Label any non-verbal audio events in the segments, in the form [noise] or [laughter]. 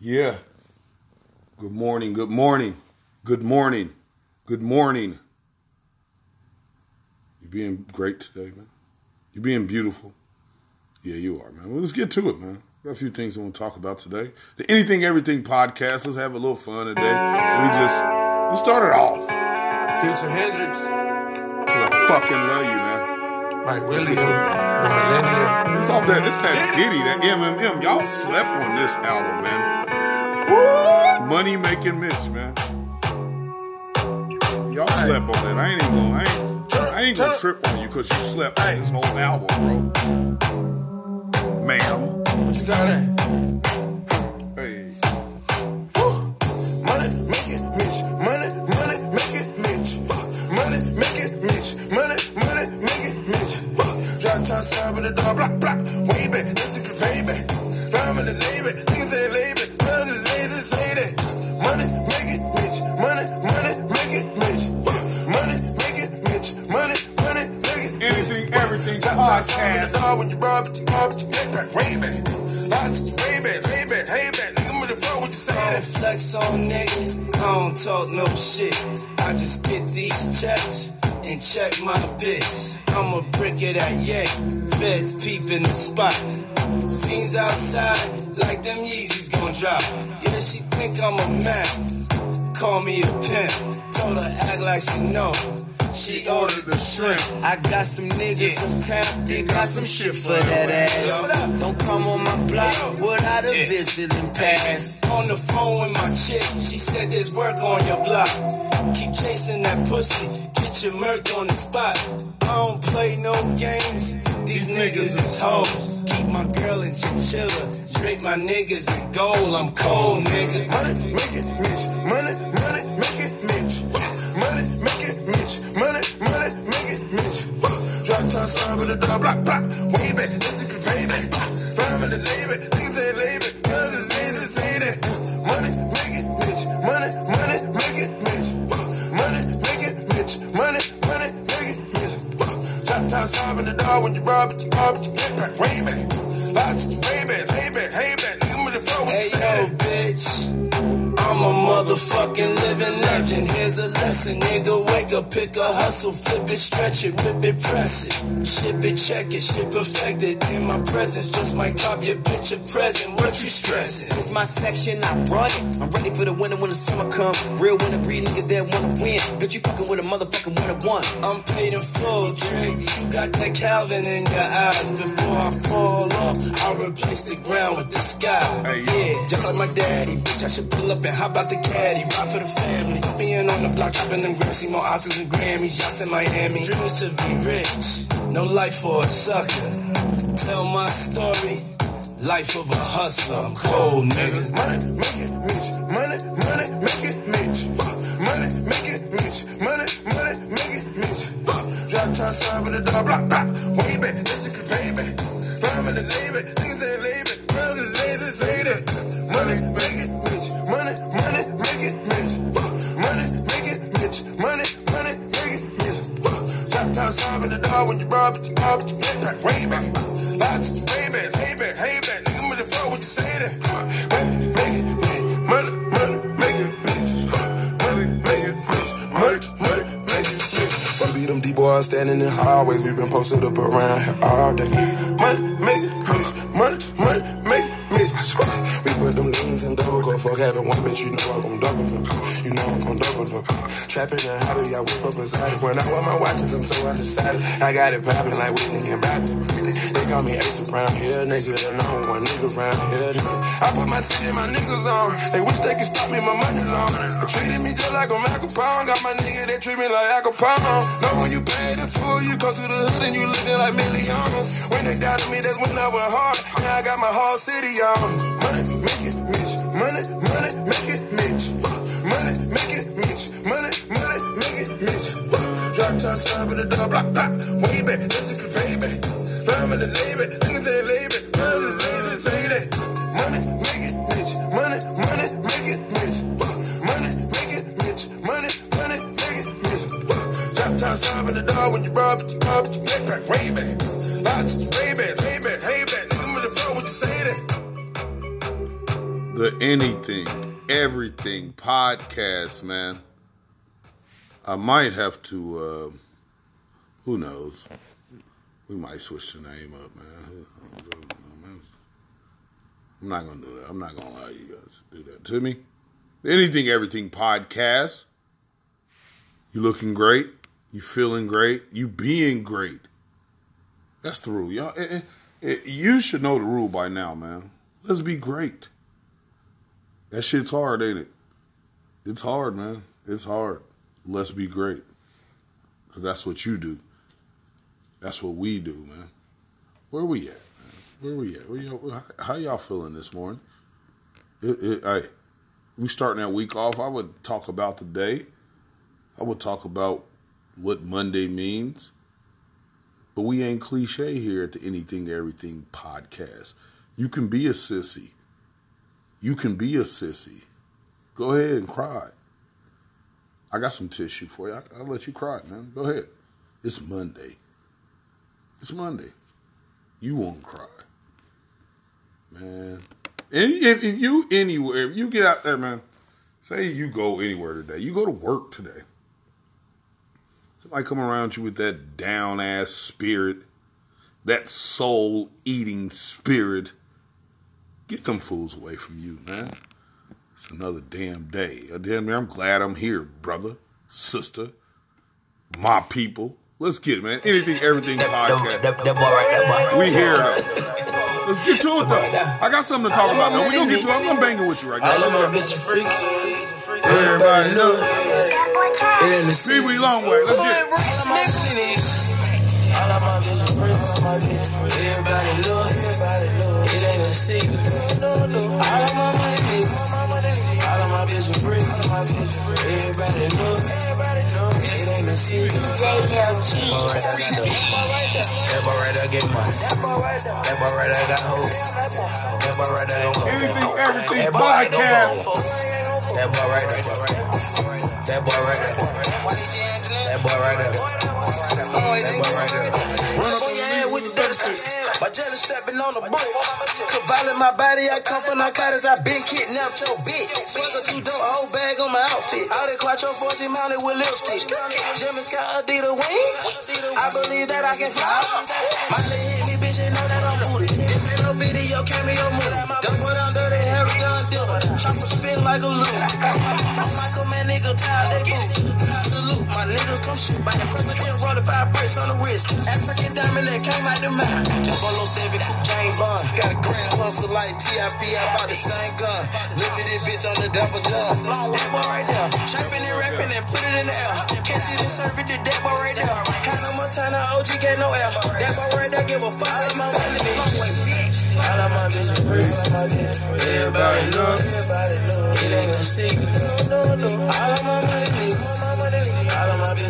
Yeah. Good morning. Good morning. Good morning. Good morning. You're being great today, man. You're being beautiful. Yeah, you are, man. Well, let's get to it, man. Got a few things I want to talk about today. The Anything Everything podcast. Let's have a little fun today. We just let's start it off. Future Hendrix, I fucking love you, man. William, the Millennium. It's off that. It's that Diddy, that MMM. Y'all slept on this album, man. Money making Mitch, man. Y'all slept on it. I ain't even gonna. I ain't, I ain't gonna trip on you because you slept on this whole album, bro. Ma'am. What you got at? Flex on niggas, I don't talk no shit. I just get these checks and check my bitch. I'm a brick of that yay. Feds peep in the spot. Fiends outside like them Yeezys gon' drop. Yeah, she think I'm a man. Call me a pimp. Told her act like she know. She ordered the shrimp. I got some niggas in town. They got some shit for that ass. Don't come on my block without a visiting pass. On the phone with my chick, she said there's work on your block. Keep chasing that pussy, get your murk on the spot. I don't play no games. These niggas is hoes. Keep my girl in chinchilla. Drape my niggas in gold. I'm cold, nigga. Money, make it, Mitch. Money, money, Money, money, make it, Mitch. Drop top side with the dog, block, block. Way back, a good payback. Rhyme in the neighbor, niggas they labor. None of the ladies say that. Money, make it, Mitch. Money, money, make it, Mitch. Money, make it, Mitch. Money, money, make it, Mitch. Drop top side with the dog when you rob it, you rob it, you get back. Way back. Lots, way back, hey back, hey back. Nigga with the flow, what you Hey yo, bitch. I'm a motherfucking living legend. Here's a lesson, nigga. Wake up, pick a hustle, flip it, stretch it, rip it, press it. Ship it, check it, shit perfected. In my presence, just might cop your bitch a present. What you stressing? It's my section, I run it. I'm ready for the winter when the summer come. Real winter breed niggas that wanna win. Bitch, you fucking with a motherfucking winner one. I'm paid in full, trick. You got that Calvin in your eyes. Before I fall off, I'll replace the ground with the sky. Hey, yeah, just like my daddy. Bitch, I should pull up and hop out the caddy. Ride for the family. Being on the block, dropping them grams. See more Oscars and Grammys. Yachts in Miami. Dreams to be rich. No life for a sucker. Tell my story. Life of a hustler. I'm cold, nigga. Money, make it, Mitch. Money, money, make it, Mitch. Money, make it, Mitch. Money, money, make it, Mitch. Drop top side with the dog, block, block. Way back, that's a good payback. Rhyme in the niggas labor. Say that. Money, make it, it, Mitch. Money, it, Mitch. Money, money, make it. Drop top side with the dog when you rob it, you rob it, you get back. Way back. Lots, way back, hey back, hey back. Nigga with the flow, what you say that? Money, make it, Money, money, it, Mitch. Money, make it, Mitch. Money, money, it, Mitch. Wanna be them D-boys standing in hallways. We been posted up around here all day. Money, make it, Money, money, make it, Mitch. We put them leans in double cup. Fuck having one bitch, you know I'm gon' Double. Trapping and hobby, I whip up beside it. When I wear my watches, I'm so undecided. I got it popping like Whitney and Bobby. They call me Ace around here. Say the number one nigga around here. I put my city, my niggas on. They wish they could stop me, my money long. They treated me just like a Mac Capone. Got my nigga, they treat me like Al. Know when you pay the fool, you come to the hood and you looking like millions. When they doubted me, that's when I went hard. Now I got my whole city on. Money, make it, Mitch. Money, money, make it, Mitch. Mitch. Money, money, it, Mitch. Drop top side with the dog, block, block. Way back, that's a good payback. Rhyme in the neighbor, niggas they the dog when you rob it, you rob it, you get back. Way back. Lots, way back, hey back, hey back. Nigga with the flow, what you say that? the Anything, Everything podcast, man. I might have to, uh, who knows? We might switch the name up, man. I'm not to do that. I'm not to allow you guys to do that to me. Anything, Everything podcast. You looking great. You feeling great. You being great. That's the rule. Y'all, it, it, it, you should know the rule by now, man. Let's be great. That shit's hard, ain't it? It's hard, man. It's hard. Let's be great. Because that's what you do. That's what we do, man. Where we at? Where we at? Where y'all, how y'all feeling this morning? It, it, hey, we starting that week off. I would talk about the day. I would talk about what Monday means. But we ain't cliche here at the Anything Everything podcast. You can be a sissy. You can be a sissy. Go ahead and cry. I got some tissue for you. I, will let you cry, man. Go ahead. It's Monday. It's Monday. You won't cry, man. And if, if you anywhere, if you get out there, man. Say you go anywhere today. You go to work today. Somebody come around you with that down ass spirit, that soul eating spirit. Get them fools away from you, man. It's another damn day. Uh, damn, I'm glad I'm here, brother, sister, my people. Let's get it, man. Anything, everything podcast. That, that boy right there, boy. We here though. Let's get to it though. I got something to talk about though. We gonna get to it. I'm gonna bang it with you right All of now. my bitch freak. Everybody know. It ain't the See we long way. Let's get it. All of my bitches freak. Everybody know. It ain't a secret. All of my money. All of my bitches freak. Everybody know. It ain't a secret. That boy right there get money. That boy right there got hope. That boy right there gon' go. Anything, everything That boy ain't gon' podcast. That boy right there. That boy right there. That boy right there. That boy right there. My jelly stepping on the boat. Cavalling my body, I come from narcotics. I been kidnapped your bitch. Swagger too dope, whole bag on my outfit. All the quattro 14 mounted with lipstick. Jeremy Scott Adidas wings. I believe that I can fly. My leg hit me, bitch, and know that I'm booty. This ain't no video, cameo movie. Don't put on dirty Harry John Dillon. Chopper spin like a loon. I'm Michael, man, nigga, tie that boots. Shoot. By the president, roll the five brace on the wrist. African diamond that came out the on low seven, Jane Bond. Got a grand hustle like TIP, I bought the same gun. At this bitch on the double gun. Long white boy right there. Chirping and rapping and put it in the air. Catch it and serve it to that boy right there. Hannah Montana, OG get no air. That boy right there give a fuck. All of my money, bitch. All of my bitches free. Everybody know. It ain't a secret. All of my money, all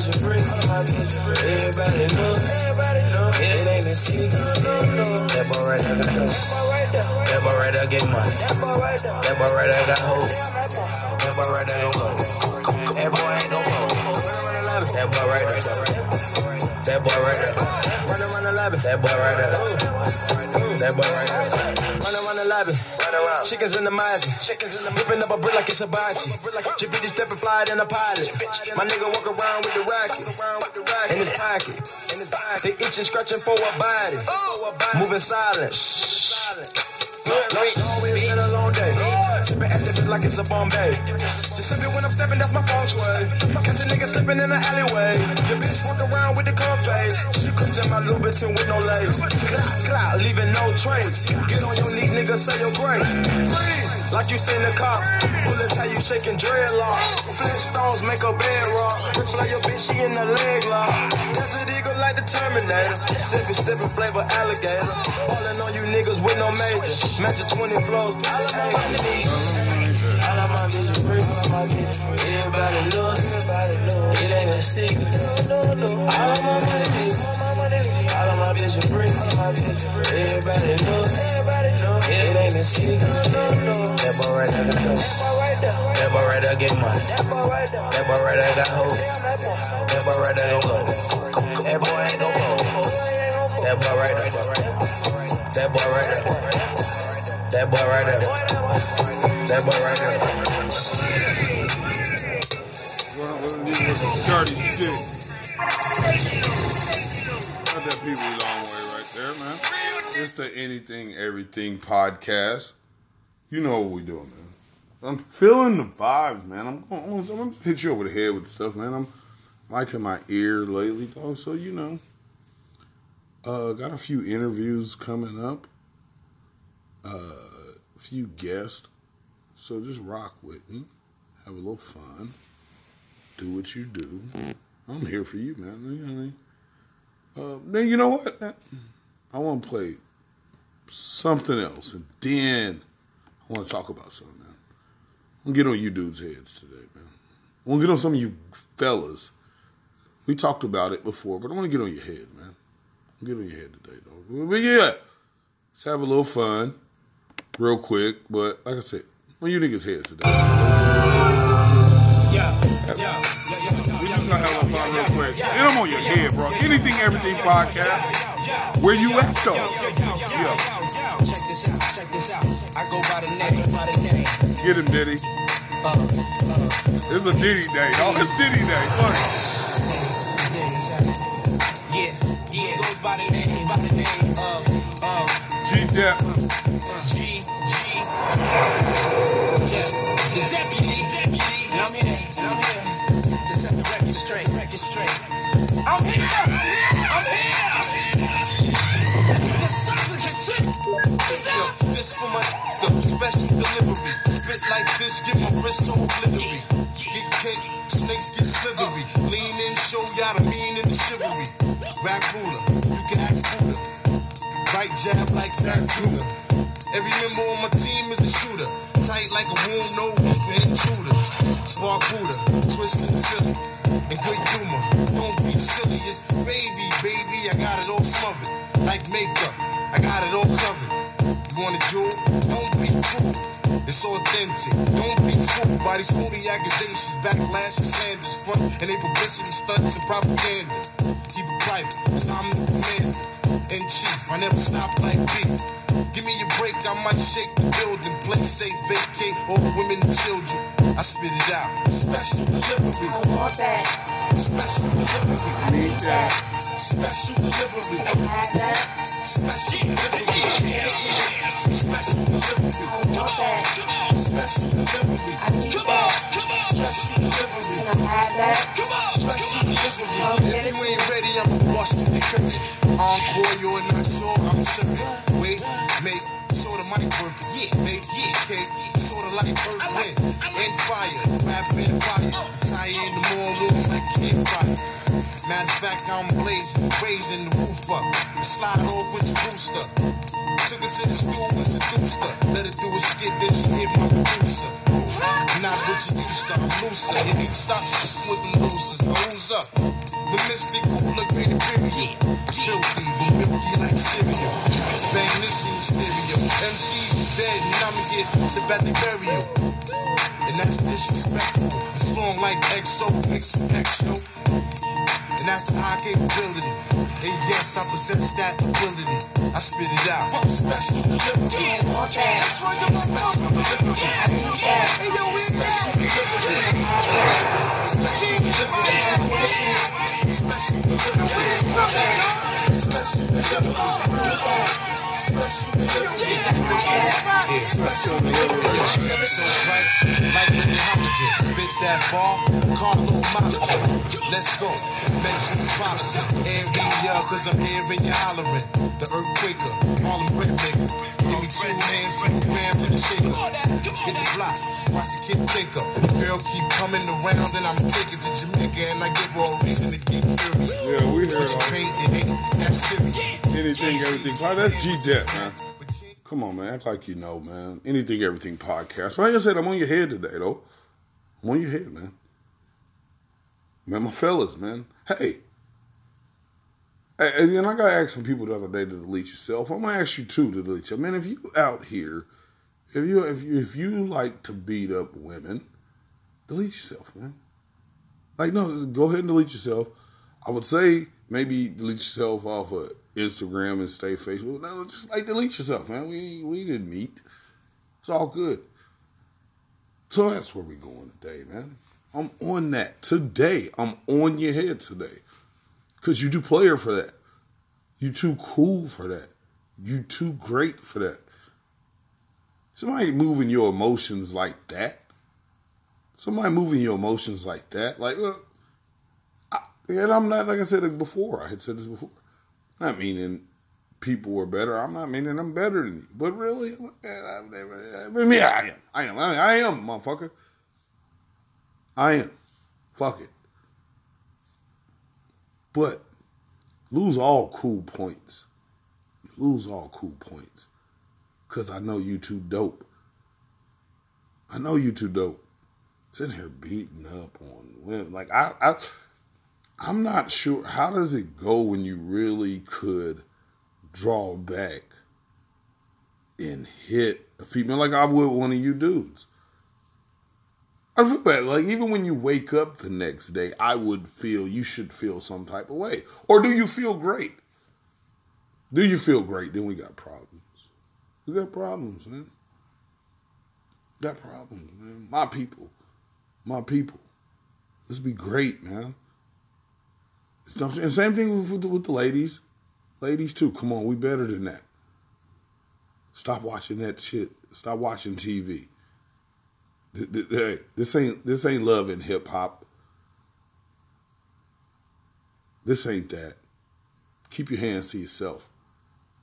Everybody know. It ain't a secret. That boy right there got. That boy right there get money. That boy right there got hope. That boy right there gon' go. That boy ain't. That boy right there. That boy right there. That boy right there. That boy right there. Run around. Chickens in the Mazda. Chickens in the whipping up a brick like it's a hibachi. Jabidi stepping fly in a pilot. My nigga walk around with the rocket in his pocket. They itching, scratching for a body. Moving silent. Always a long day. Sipping at the bit like it's a Bombay. Just sip it when I'm stepping, that's my feng shui. Catch a nigga slipping in the alleyway. The bitch walk around with the cold face. She cooked in my Louboutin with no lace. Clock, clock, leaving no trace. Get on your knees, nigga, say your grace. Freeze, like you seen the cops. Bullets how you shaking dreadlocks. Flintstones make a bedrock. Fly your bitch, she in the leg lock. Desert eagle like the Terminator. Sipping, stipping flavor alligator. Falling on you niggas with no major. Magic 20 flows. All of my money. All of my bitches free. Everybody know. It ain't a secret. All of my money. All of my bitches free. Everybody know. It ain't a secret. That boy right there got dope. That boy right there get money. That boy right there got hope. That boy right there gon' go. That boy ain't gon' fall. That boy right there. That boy right there. That boy right there. That boy right there. Well, he was a dirty stick. Got that people long way right there, man. It's the Anything Everything podcast. You know what we doing, man. I'm feeling the vibes, man. I'm going, I'm gonna hit you over the head with stuff, man. I'm liking my ear lately, though, so you know. Uh, got a few interviews coming up. Uh, a few guests. So just rock with me. Have a little fun. Do what you do. I'm here for you, man. You know what I mean? Uh, then you know what? I want to play something else, and then I want to talk about something. Man. I'm gonna get on you dudes' heads today, man. I want to get on some of you fellas. We talked about it before, but I want to get on your head, man. Get on your head today, though. But yeah, let's have a little fun, real quick. But like I said, on you niggas' heads today. We just gonna have a fun real quick. And I'm on your head, bro. Anything, everything podcast. Where you at, though? Yeah. Check this out, check this out. I go by the name, by the name. Get him, Diddy. It's a Diddy day, dog. It's Diddy day. Fuck. Yeah, yeah. Goes by the name, by the name of, of G-Dep. G, G. The deputy. Every member on my team is a shooter. Tight like a wound, no room for intruders. Spark Buddha, twist in the Philly. And good humor, don't be silly. It's gravy, baby. I got it all smothered. Like makeup, I got it all covered. You want a jewel? Don't be cruel. It's authentic. Don't be fooled by these phony accusations, backlash and slanders, front and they publicity stunts and propaganda. Keep it private, cause I'm the commander. I never stop like beef. Give me a break, I might shake the building, play safe, vacate all the women and children. I spit it out. Special delivery. I want that. Special delivery. I need that. Special delivery. I have that. Special Matter of fact, I'm blazing, raising the roof up. Slide off with your rooster. Took her to the stool, introduced her. Let her do a skit, then she hit my producer. Not what you used to, I'm looser. You need to stop with them losers. Who's up? The mystic cooler, greater period. Filthy, but milky like cereal. Bang this in stereo. MC's dead, and I'ma get the bury you. And that's disrespectful. Strong like XO, mixed with XO. And that's the high capability. And yes, I possess that ability. I spit it out. Special delivery. I want that. Special delivery. I need that. Special delivery. Special delivery. Special delivery. Special delivery. Special delivery. Yeah, special delivery. So right, like when you hydrogen. Spit that ball, Carlo Monaco. Let's go. Metropolitan area, cause I'm hearing you hollering. The earthquaker, Harlem brick maker. Give me two hands, two grams in the shaker. Hit the block, watch the kid take up. The girl keep coming around, and I'm taking to Jamaica, and I give her a reason to get furious. Yeah, we heard all paint, it ain't that serious. anything, everything. That's G-Dep, man. Come on, man. Act like you know, man. Anything, everything podcast. But like I said, I'm on your head today, though. I'm on your head, man. Man, my fellas, man. Hey. And then I got asked some people the other day to delete yourself. I'm gonna ask you too to delete you. Man, if you out here, if you if you if you like to beat up women, delete yourself, man. Like no, go ahead and delete yourself. I would say maybe delete yourself off of Instagram and stay Facebook. No, just like delete yourself, man. We we didn't meet. It's all good. So that's where we going today, man. I'm on that today. I'm on your head today. Cause you too player for that. You too cool for that. You too great for that. Somebody moving your emotions like that. Somebody moving your emotions like that. Like, look, I, and I'm not like I said it before. I had said this before. Not meaning people were better. I'm not meaning I'm better than you. But really, I mean, yeah, I am. I am. I am, motherfucker. I am. Fuck it. But lose all cool points. Lose all cool points. Cause I know you too dope. I know you too dope. Sitting here beating up on women. Like I I I'm not sure how does it go when you really could draw back and hit a female like I would one of you dudes. I feel bad. Like even when you wake up the next day, I would feel you should feel some type of way. Or do you feel great? Do you feel great? Then we got problems. We got problems, man. Got problems, man. My people. My people. Let's be great, man. And same thing with, with the ladies. Ladies too. Come on, we better than that. Stop watching that shit. Stop watching TV. Hey, this ain't this ain't love and hip hop. This ain't that. Keep your hands to yourself.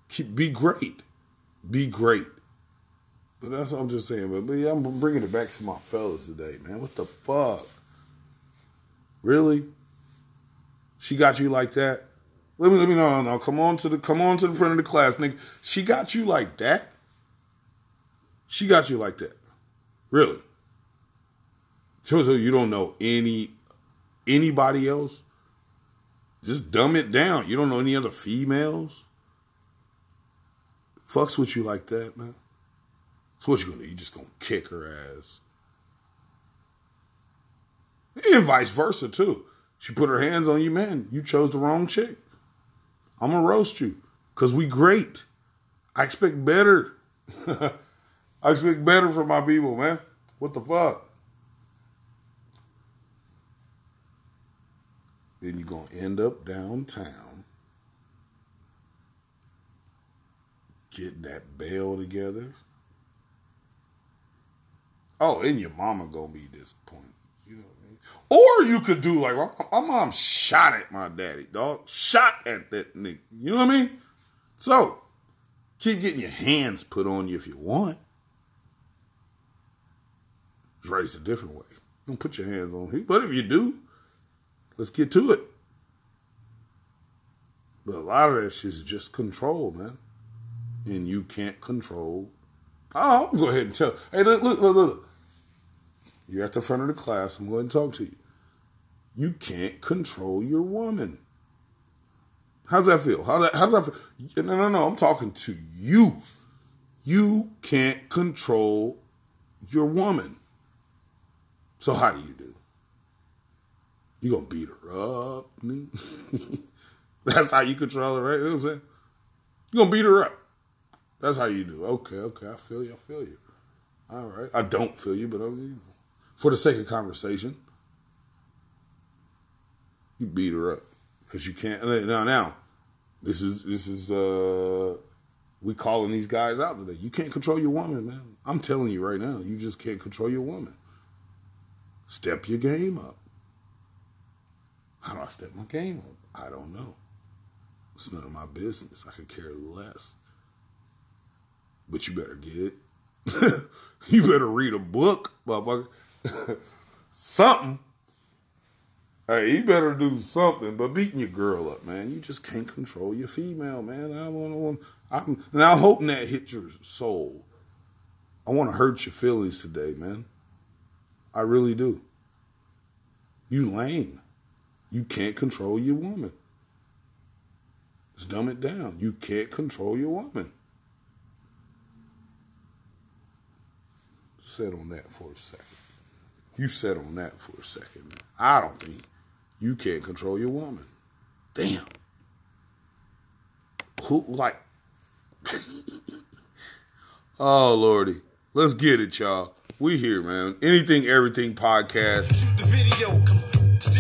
Keep be great. Be great. But that's what I'm just saying. But, but yeah, I'm bringing it back to my fellas today, man. What the fuck? Really? She got you like that? Let me let me know. No, come on to the come on to the front of the class, nigga. She got you like that? She got you like that. Really? So, you don't know any anybody else? Just dumb it down. You don't know any other females? Fucks with you like that, man. So what you gonna do? You just gonna kick her ass. And vice versa too. She put her hands on you, man. You chose the wrong chick. I'm gonna roast you. Cause we great. I expect better. [laughs] I expect better from my people, man. What the fuck? Then you're gonna end up downtown getting that bail together. Oh, and your mama gonna be disappointed. You know what I mean? Or you could do like my, my mom shot at my daddy, dog. Shot at that nigga. You know what I mean? So keep getting your hands put on you if you want. Just raise a different way. Don't put your hands on him. But if you do, let's get to it. But a lot of that shit is just control, man. And you can't control. Oh, I'm gonna go ahead and tell. Hey, look, look, look, look. You're at the front of the class. I'm going to talk to you. You can't control your woman. How's that feel? How that? How's that feel? No, no, no. I'm talking to you. You can't control your woman. So how do you do? You gonna beat her up? [laughs] That's how you control her, right? You know what I'm saying? You gonna beat her up. That's how you do. Okay, okay. I feel you. I feel you. All right. I don't feel you, but I'm, for the sake of conversation, you beat her up because you can't. Now, now, this is this is uh, we calling these guys out today. You can't control your woman, man. I'm telling you right now, you just can't control your woman. Step your game up. How do I step my game up? I don't know. It's none of my business. I could care less. But you better get it. [laughs] you better read a book, motherfucker. [laughs] something. Hey, you better do something. But beating your girl up, man, you just can't control your female, man. I want to. I'm now hoping that hit your soul. I want to hurt your feelings today, man. I really do. You lame. You can't control your woman. Let's dumb it down. You can't control your woman. Set on that for a second. You set on that for a second, man. I don't think you can't control your woman. Damn. Who like [laughs] Oh Lordy. Let's get it, y'all. We here, man. Anything, everything podcast.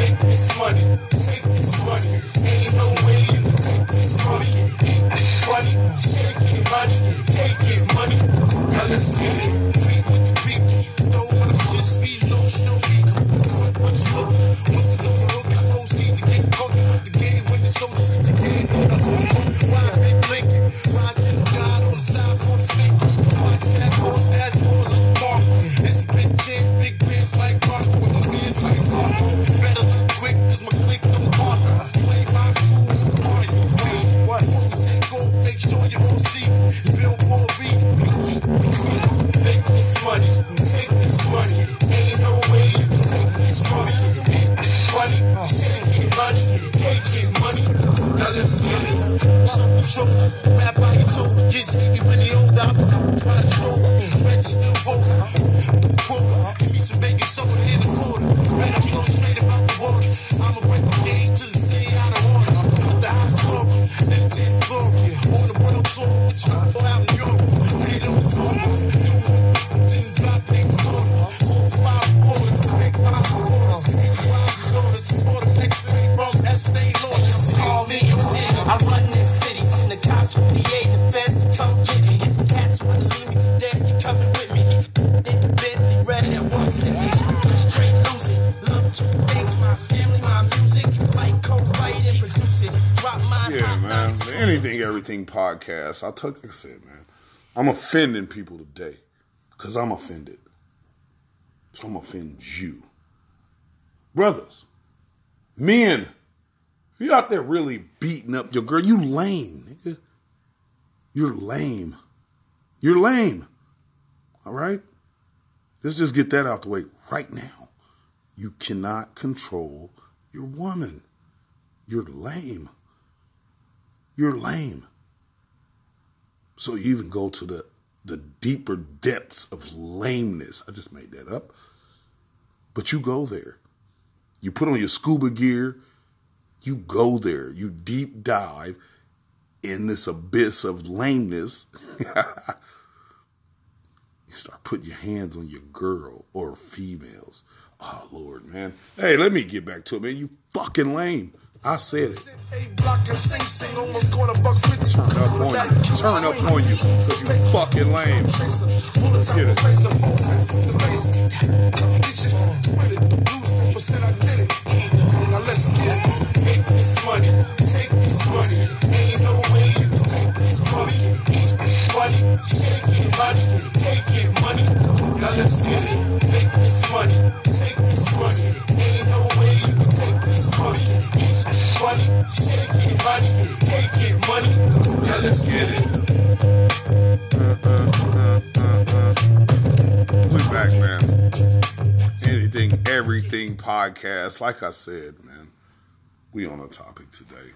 Make this money, take this money. Ain't no way you take this money. Funny? Take it, money, take it, money. Now let's get it. Your pinky. Throw my shit, speed low, snow ego. What, what you look? What you look? I proceed to get with the game. When the soldiers hit your game, podcast. I took, like I said, man. I'm offending people today because I'm offended. So I'm offend you, brothers, men. You out there really beating up your girl, you lame, nigga. You're lame. You're lame. All right. Let's just get that out the way right now. You cannot control your woman. You're lame. You're lame. So you even go to the the deeper depths of lameness. I just made that up. But you go there. You put on your scuba gear. You go there. You deep dive in this abyss of lameness. [laughs] you start putting your hands on your girl or females. Oh Lord, man. Hey, let me get back to it, man. You fucking lame. I said it. A block and sing sing almost going a buck fifty. Turn up on you. Turn up on you. Cause you fucking lame. Let's get it. Said I did it. Let's get it. Make this money, take this money. Ain't no way you can take this money. Ain't this funny? Take it money, take it money. Now let's get it. Make this money, take this money. Ain't no way you can take this money. Ain't this funny? Take it money, take it money. Now let's get it. We back, man. Anything, everything podcast. Like I said, man, we on a topic today.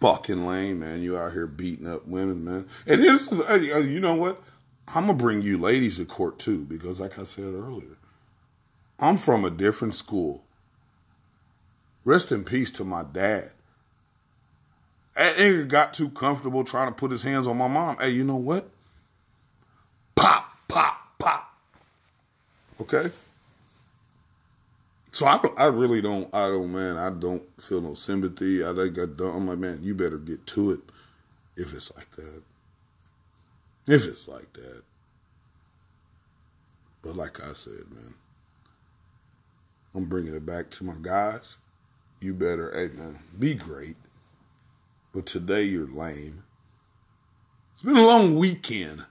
Fucking lame, man. You out here beating up women, man. And this is, uh, you know what? I'm gonna bring you ladies to court too, because like I said earlier, I'm from a different school. Rest in peace to my dad. That nigga got too comfortable trying to put his hands on my mom. Hey, you know what? Pop, pop, pop. Okay. So I I really don't I don't man I don't feel no sympathy. I think I don't. I'm like man, you better get to it if it's like that. If it's like that. But like I said, man, I'm bringing it back to my guys. You better, hey man, be great. But today you're lame. It's been a long weekend.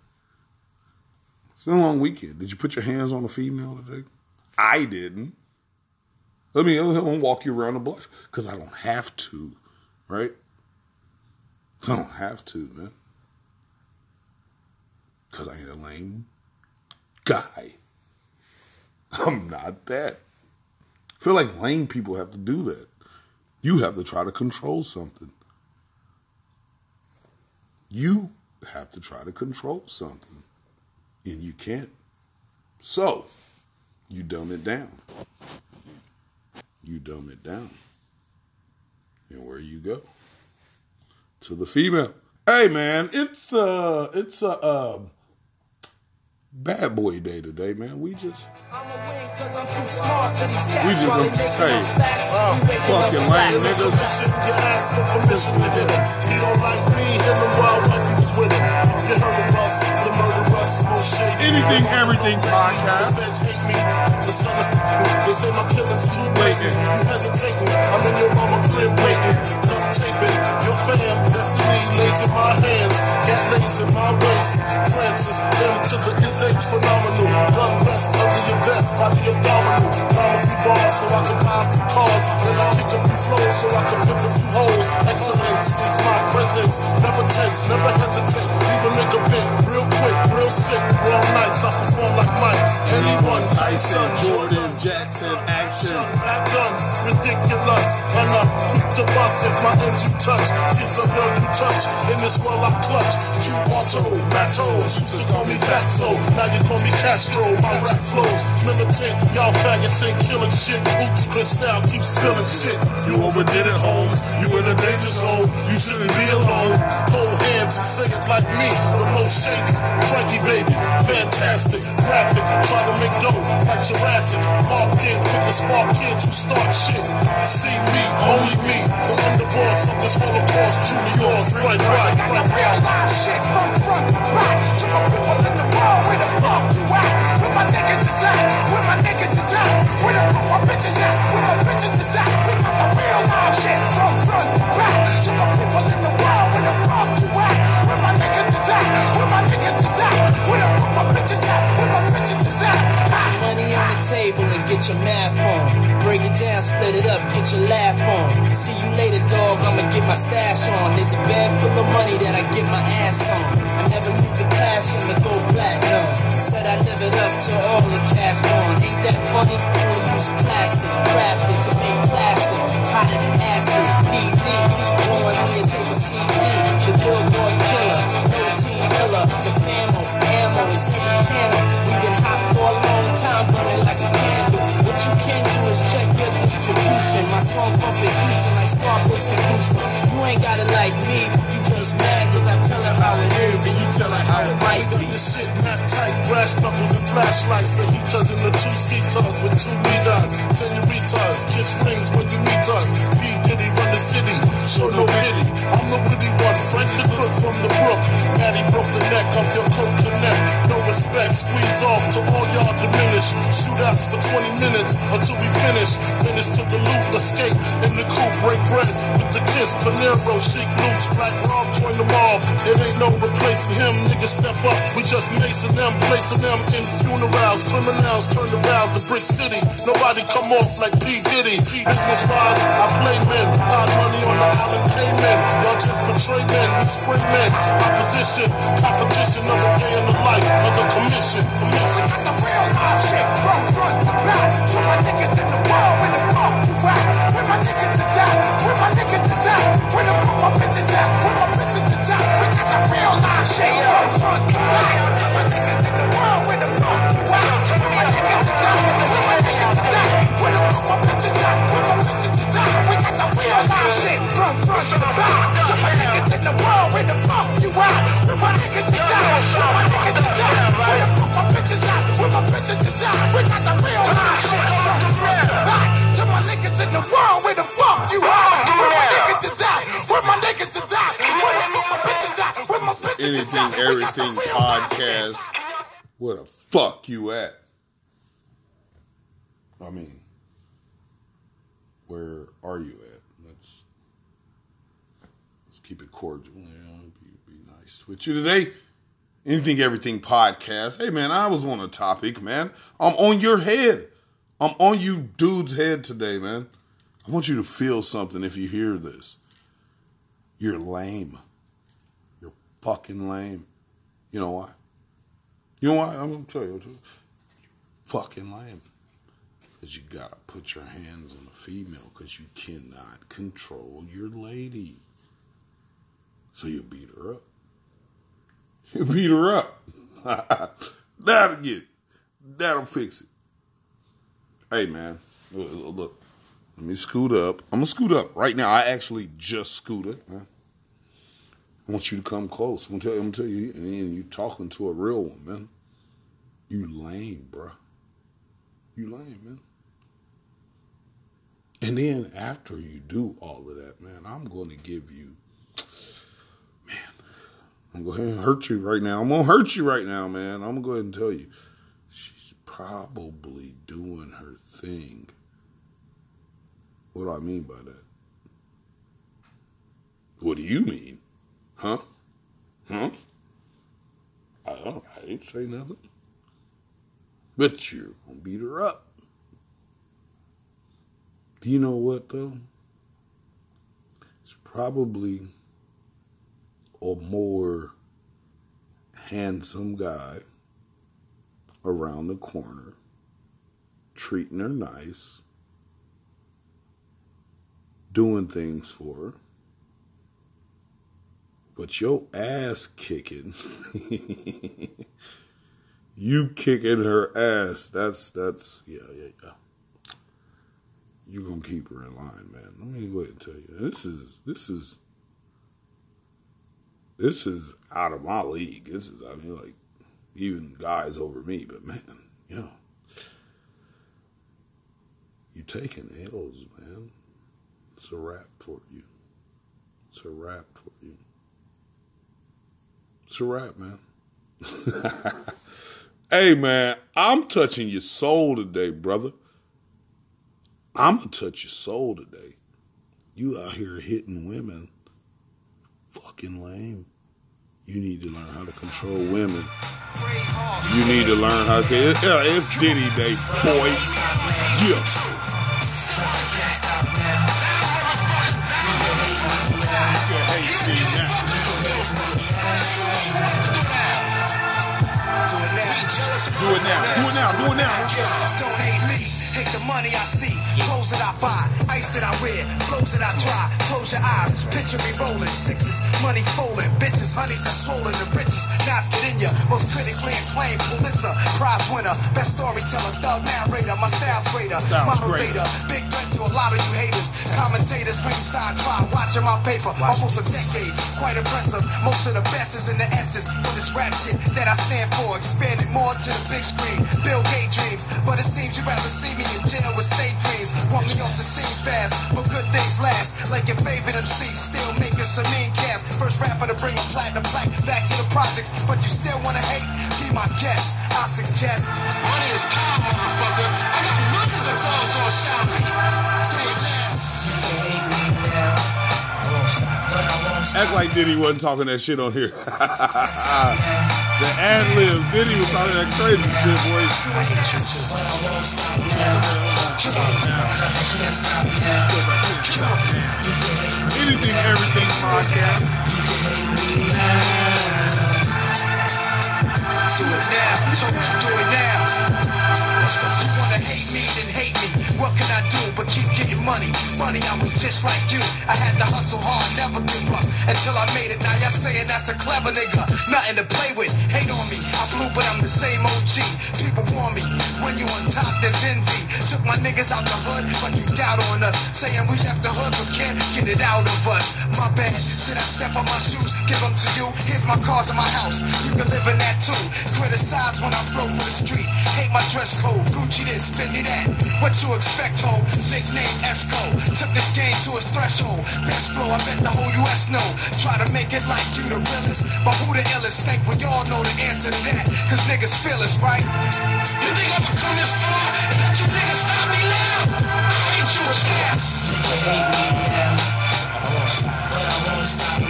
It's been a long weekend. Did you put your hands on a female today? I didn't. Let me, I'm gonna walk you around the block because I don't have to, right? I don't have to, man. Because I ain't a lame guy. I'm not that. I feel like lame people have to do that. You have to try to control something. You have to try to control something, and you can't. So, you dumb it down. You dumb it down. And where you go? To the female. Hey man, it's uh it's a uh, bad boy day today, man. We just I'ma win cause I'm too smart for these cats We just while they don't- making hey, We waking up fucking lame niggas. Permission, you ask for permission to hit him. He don't like me, him and wild wife, he was with him. You heard of us, the murderers, most shady. anything, everything podcast. feds hate me, the sun is They say my killing's too blatant. You hesitating, I'm in your mama crib waiting. Duct taping, your fam, lays in my hands. Cat lays in my waist. Francis, M to the is H phenomenal. Gun rest under your vest, body abdominal. Rhyme a few bars so I can buy a few cars. Then I kick a few flows so I can pimp a few hoes. Excellence is my presence. Never tense, never hesitate. Leave a nigga bent real quick, real sick. Wrong nights, I perform like Mike. Anyone, Tyson, Jordan, Jackson, action. Back guns, ridiculous. And I'm quick to bust if my ends you touch. Kids a girl you touch. In this world I clutch. Q auto, Matos. Used to call me Fatso. Now you call me Castro. My rap flows militant. Y'all faggots ain't killing shit. Oops, Cristal keep spilling shit. You overdid it, Holmes. You in a danger zone. You shouldn't be alone. Hold hands and sing it like me. The most shady. Frankie baby. Fantastic. Graphic. Try to make dough like Jurassic. Parked in with the spark kids who start shit. See me, only me. The underboss of this Holocaust. Truly yours. Right, right, right. real live shit from front to back. To my people in the world, where the fuck you at? Where my niggas is at? Where my niggas is at? Where the fuck my bitches at? Where my bitches is at? We got the real live shit from front to back. To my people in the world, where the fuck you at? Bitches at? At? Money on the table and get your math on. Break it down, split it up, get your laugh on. See you later, dog. I'ma get my stash on. There's a bag full of money that I get my ass on. I never lose the passion to go platinum. Said I live it up to all the cash gone. Ain't that funny? Only use plastic, crafted to make plastics. Hotter than acid, PD. Going here, take a CD. The billboard killer, no team killer. The famo, ammo, is in the channel. We been hot for a long time, burning like a candle. What you can do is check your distribution. My Houston like Houston. You ain't got it like me. You just mad cause I tell her how it is and you tell her how it might Got be. this shit not tight, brass knuckles and flashlights. The heaters and the two seaters with two meters. Senoritas, kiss rings when you meet us. P. Diddy the city, show no pity. I'm the witty one, Frank the crook from the brook. Maddie broke the neck of your connect. No respect, squeeze off to all y'all diminish. Shootouts for 20 minutes until we finish. Finish to the loop, escape in the coupe, break bread with the kiss. Panero, chic loops, black Rob, join the mob. It ain't no replacing him, niggas step up. We just macing them, placing them in funerals. Criminals turn the vows to Brick City. Nobody come off like P. Diddy. Business wise, I play men. Hard money on the island Cayman. Y'all just betray men, we spring men. Opposition, competition of the day in the life the commission. Commission. Got the real live shit from front to back. To my niggas in the world, where the fuck you at? Where my niggas is at? Where my niggas is at? Where the fuck my bitches at? Where my bitches is at? Got the real live shit from front to back. To my niggas in the world, where the fuck you at? Where my niggas is at? Where my niggas is at? Where the fuck my bitches at? Where my bitches is at? We live shit from front to back. My niggas in the world, where the fuck you at? Where my niggas? Where my niggas? Where the fuck my bitches at? Where my bitches? We got the real live shit from front to back. To my niggas in the world, where the fuck you at? Where my niggas? Where my niggas? Where the fuck my bitches at? Where my bitches Anything, everything podcast. Where the fuck you at? I mean, where are you at? Let's let's keep it cordial. You know, be, be nice with you today. Anything, everything podcast. Hey man, I was on a topic, man. I'm on your head. I'm on you dude's head today, man. I want you to feel something if you hear this. You're lame. You're fucking lame. You know why? You know why? I'm gonna tell you. You're fucking lame. Because you gotta put your hands on a female because you cannot control your lady. So you beat her up. You beat her up. [laughs] That'll get it. That'll fix it. Hey man, look, look. Let me scoot up. I'm gonna scoot up right now. I actually just scooted. Huh? I want you to come close. I'm gonna tell you. I'm gonna tell you. And you talking to a real one, man. You lame, bruh. You lame, man. And then after you do all of that, man, I'm going to give you, I'm going to go ahead and hurt you right now. I'm going to hurt you right now, man. I'm going to go ahead and tell you, she's probably doing her thing. What do I mean by that? What do you mean? Huh? Huh? I don't, I didn't say nothing. But you're going to beat her up. Do you know what though? It's probably a more handsome guy around the corner, treating her nice, doing things for her. But your ass kicking, [laughs] you kicking her ass. That's that's yeah yeah yeah you're gonna keep her in line, man. Let me go ahead and tell you. This is this is this is out of my league. This is I mean like even guys over me, but man, you know. You taking L's, man. It's a wrap for you. It's a wrap for you. It's a wrap, man. [laughs] hey man, I'm touching your soul today, brother. I'm gonna touch your soul today. You out here hitting women, fucking lame. You need to learn how to control women. You need to learn how to. Yeah, it's Diddy Day, boy. Yeah. Do it now. Do it now. Do it now. Don't hate me, hate the money I see. Clothes that I buy, ice that I wear, clothes that I try. Close your eyes, picture me rolling sixes, money folding, bitches, honeys that swollen the riches. Knives get in ya, most critically acclaimed Pulitzer Prize winner, best storyteller, thug narrator, my style's greater, moderator, big to a lot of you haters. Commentators, ringside try, watching my paper, almost a decade, quite impressive. Most of the best is in the essence for this rap shit that I stand for. Expanded more to the big screen, Bill Gates dreams, but it seems you rather see me in jail with state dreams. Want me off the scene fast, but good things last. Like your favorite MC, still making some mean cash. First rapper to bring a platinum plaque back to the projects, but you still wanna hate? Be my guest. I suggest money is power, motherfucker. Act like Diddy wasn't talking that shit on here. [laughs] the ad libs, Diddy was talking that crazy shit, boy. Anything, everything podcast. Do it now, do it now. Let's go. You wanna hate me, then hate me. What can I do money? I was just like you. I had to hustle hard, never give up until I made it. Now y'all saying that's a clever nigga, nothing to play with. Hate on me, I blew, but I'm the same OG. People want me when you on top, there's envy. Took my niggas out the hood, but you doubt on us. Saying we left the hood, but can't get it out of us. My bad, should I step on my shoes? Give them to you. Here's my cars in my house. You can live in that too. Criticize when I flow for the street. Hate my dress code. Gucci this, Fendi that. What you expect, ho? Nickname Esco. Took this game to its threshold. Best flow, I bet the whole US know. Try to make it like you the realest. But who the illest? Think we all know the answer to that. Cause niggas feel us, right? You think I'ma come this far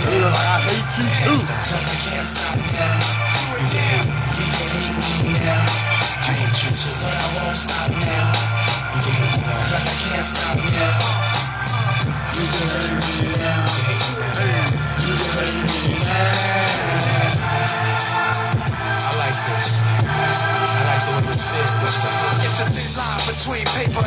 You're like, I can't stop now. Damn, you can hate me now. I hate you too. Do it now. I like this. I like the way this feels. It's a thin line between paper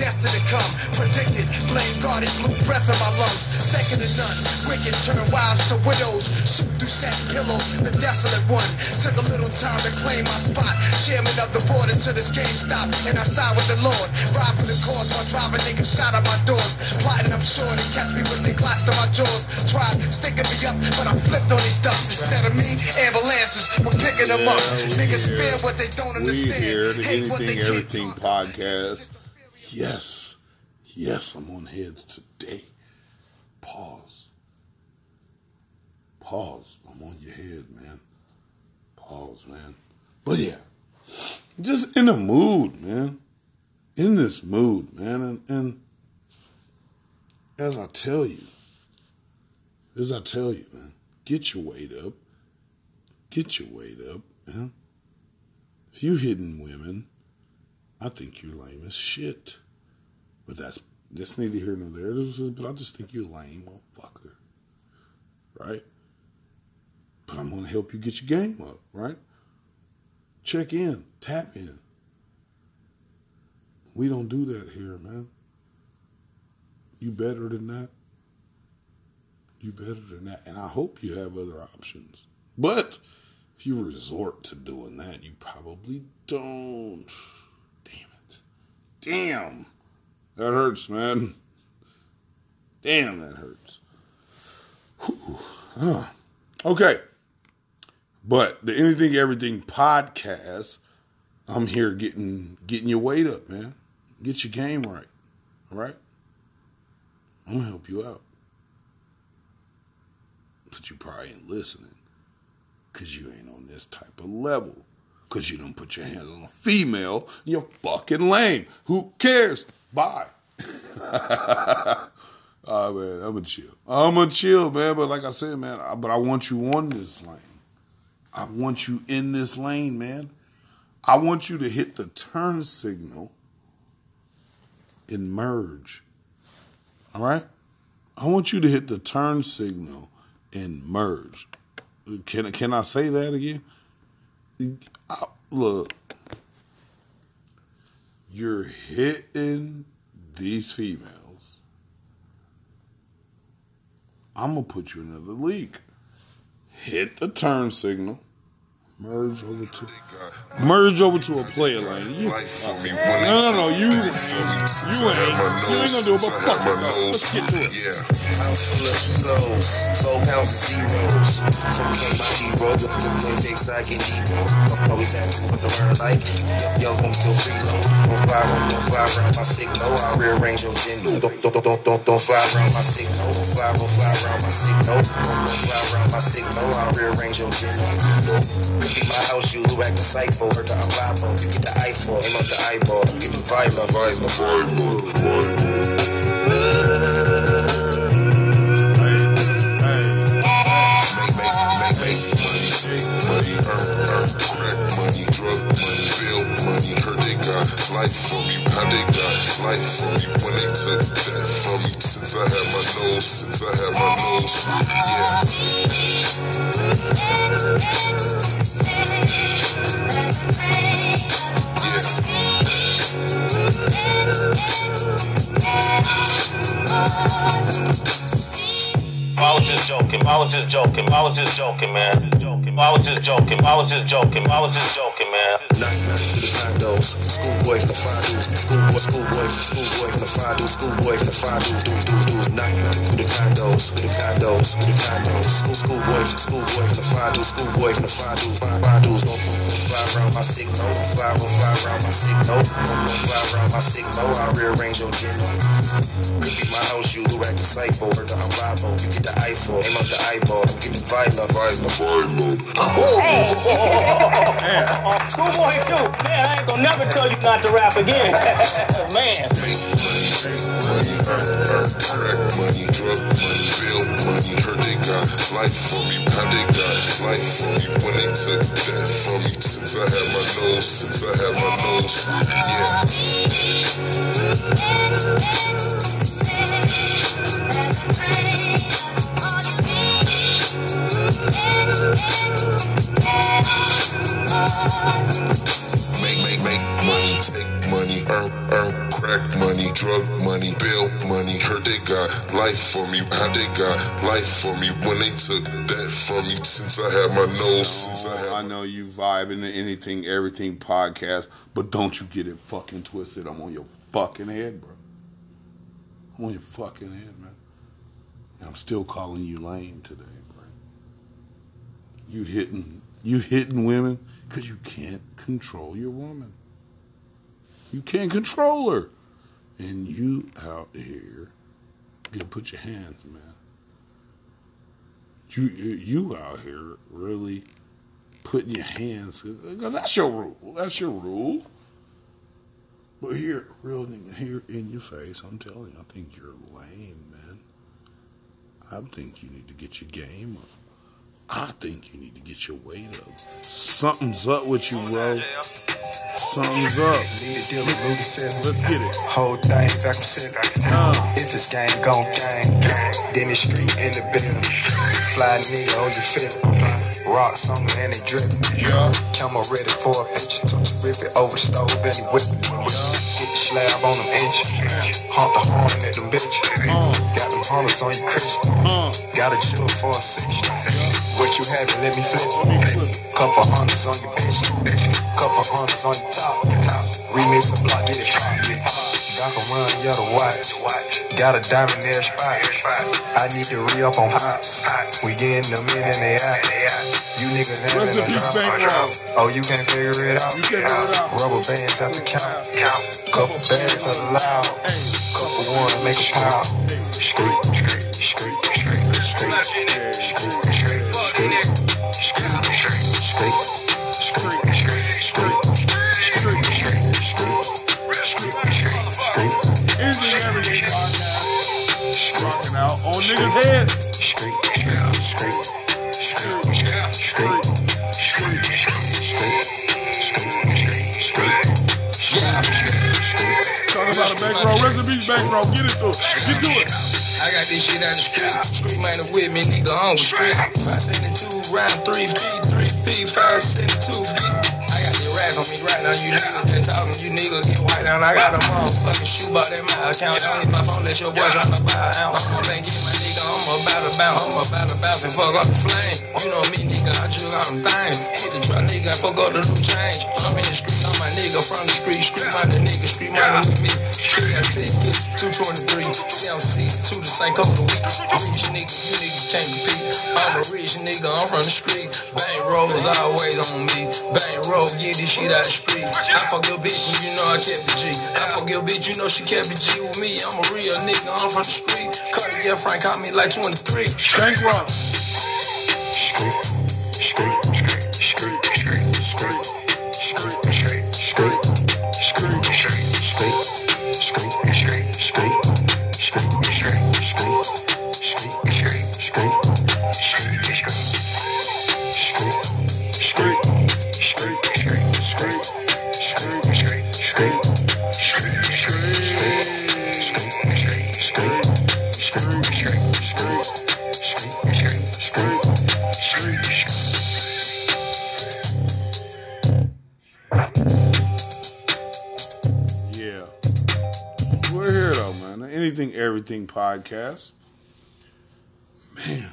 destined to come, predicted. Blame God, it blew breath in my lungs. second to none. Wicked turn wives to widows. Shoot through satin pillows, the desolate one. Took a little time to claim my spot. Chairman of the board until this game stopped. And I side with the Lord. Ride for the cause while driving niggas shot at my doors. Plotting up short and catch me with the glass to my jaws. Tried sticking me up, but I flipped on these ducks. Instead of me, ambulances were picking them up. Yeah, we Niggas fear what they don't We understand. here, the Hate what they Anything Everything podcast. Yes, yes, I'm on heads today. Pause. Pause. I'm on your head, man. Pause, man. But yeah, just in a mood, man. In this mood, man. And, and as I tell you, as I tell you, man, get your weight up. Get your weight up, man. If you hitting women, I think you're lame as shit. But that's that's neither here nor there. But I just think you're lame, motherfucker. Right? But I'm gonna help you get your game up, right? Check in, tap in. We don't do that here, man. You better than that. You better than that. And I hope you have other options. But if you resort to doing that, you probably don't. Damn it. Damn. That hurts, man. Damn, that hurts. Huh. Okay. But the Anything Everything podcast, I'm here getting getting your weight up, man. Get your game right. All right? I'm gonna help you out. But you probably ain't listening. Cause you ain't on this type of level. Cause you don't put your hands on a female. You're fucking lame. Who cares? Bye. oh [laughs] man, I'm gonna chill. I'm gonna chill, man. But like I said, man, I, but I want you on this lane. I want you in this lane, man. I want you to hit the turn signal and merge. All right? I want you to hit the turn signal and merge. Can can I say that again? I- look, you're hitting these females. I'm gonna put you in another league. Hit the turn signal. Merge over to merge over to a player lane. You, no, no, no, you, you ain't, you ain't gonna do it. But fuck it, let's get to it. Yeah. House full of goals, soul pounds of zeros. So became my hero, the the play fix, I get Debo. Always had to with the learn life. Young home still freeload. Don't fly around, don't fly around my signal. I rearrange your gender. Don't, don't, don't, don't, don't fly around my signal. Don't fly, don't fly around my signal. Don't, don't fly around my signal. I rearrange your gender. Be my house, you who act psycho. Heard the unliable. You get the eyeball, aim up the eyeball. Get the violent, violent, violent. Money, money, money, life for me, how they got life for me when they took that from me. Since I had my nose, since I had my nose, yeah. I was just joking. I was just joking. I was just joking, man. I was just joking. I was just joking. I was just joking, man. Knock, knock to the condos. Schoolboy from the five dudes. Schoolboy, schoolboy, schoolboy from the five dudes. Schoolboy from the five dudes. Dudes, dudes, dudes. Knock, knock to the condos. To the condos. To the condos. School, schoolboy, schoolboy from the five dudes. Schoolboy from the five dudes. Five, five dudes. Don't, don't fly around my signal. Don't fly, don't fly around my signal. Don't, don't fly around my signal. I rearrange your gender. Could be my house, you who act the psycho. Heard the unrival. You get the eyeball. Aim up the eyeball. Get the violent, violent, violent. Schoolboy Q, [laughs] man, I ain't gonna never tell you not to rap again. man. Money, take money, earn, money. Heard they got life for me, how they got life for me when they took that from me. Since I had my nose, since I had my nose, yeah. Make, make, make money, take money, earn, earn, crack money, drug money, bail money. Heard they got life for me. How they got life for me when they took that from me since I had my nose. Since I had I know you vibe in the anything, everything podcast, but don't you get it fucking twisted. I'm on your fucking head, bro. I'm on your fucking head, man. And I'm still calling you lame today. You hitting, you hitting women because you can't control your woman. You can't control her, and you out here, you put your hands, man. You you out here really putting your hands because that's your rule. That's your rule. But here, real here in your face, I'm telling you, I think you're lame, man. I think you need to get your game up. I think you need to get your weight up. Something's up with you, bro. Something's up. Let's get it. Whole thing back from seven. Uh. If this game gon' gang, then the street in the building. Fly nigga on your fit. Rocks on me and they drip. Camera ready for a picture. Took to rip it over the stove and he whip. Hit the slab on them inches. Hump the horn at them bitches. Uh. Got them hunters on your Christian. Uh. Got a chill for a section. You having? Let me flip it. Couple hunters on your bitch. Couple hunters on your top. Remix the block, get it pop. Doc a run, yeah, the watch. Got a diamond near spot. I need to re up on hops. We getting them in and they out. You niggas having in a drop. Oh, you can't figure it out. You. Rubber bands at the count. Couple bands the loud. Couple one make a pound. Bankroll. Rest in peace, bankroll. Get it to it. Get to it. I got this shit out the street. Street man with me, nigga on the street. 572 round 3B, 3P, 572B. I got the rats on me right now. You niggas just talking, you niggas get white down. I got a motherfucking shoe bought in my account. Don't hit my phone, let your boy try to buy an ounce. I'm gonna get my nigga, I'm about to bounce. I'm about to bounce and fuck up the flame. You know me, nigga, I jug out them things. Hit the truck, nigga, fuck up the new change. I'm in the street, I'm my nigga from the street. Street my nigga, street money with me. I take this 223. CMC to the same couple of weeks. Rich nigga, you niggas can't compete. I'm a rich nigga, I'm from the street. Bank rolls always on me. Bank roll, get this shit out the street. I fuck your bitch and you know I kept the G. I fuck your bitch, you know she kept the G with me. I'm a real nigga, I'm from the street. Cartier Frank caught me like 23. Bankroll. Yeah. Podcast. Man.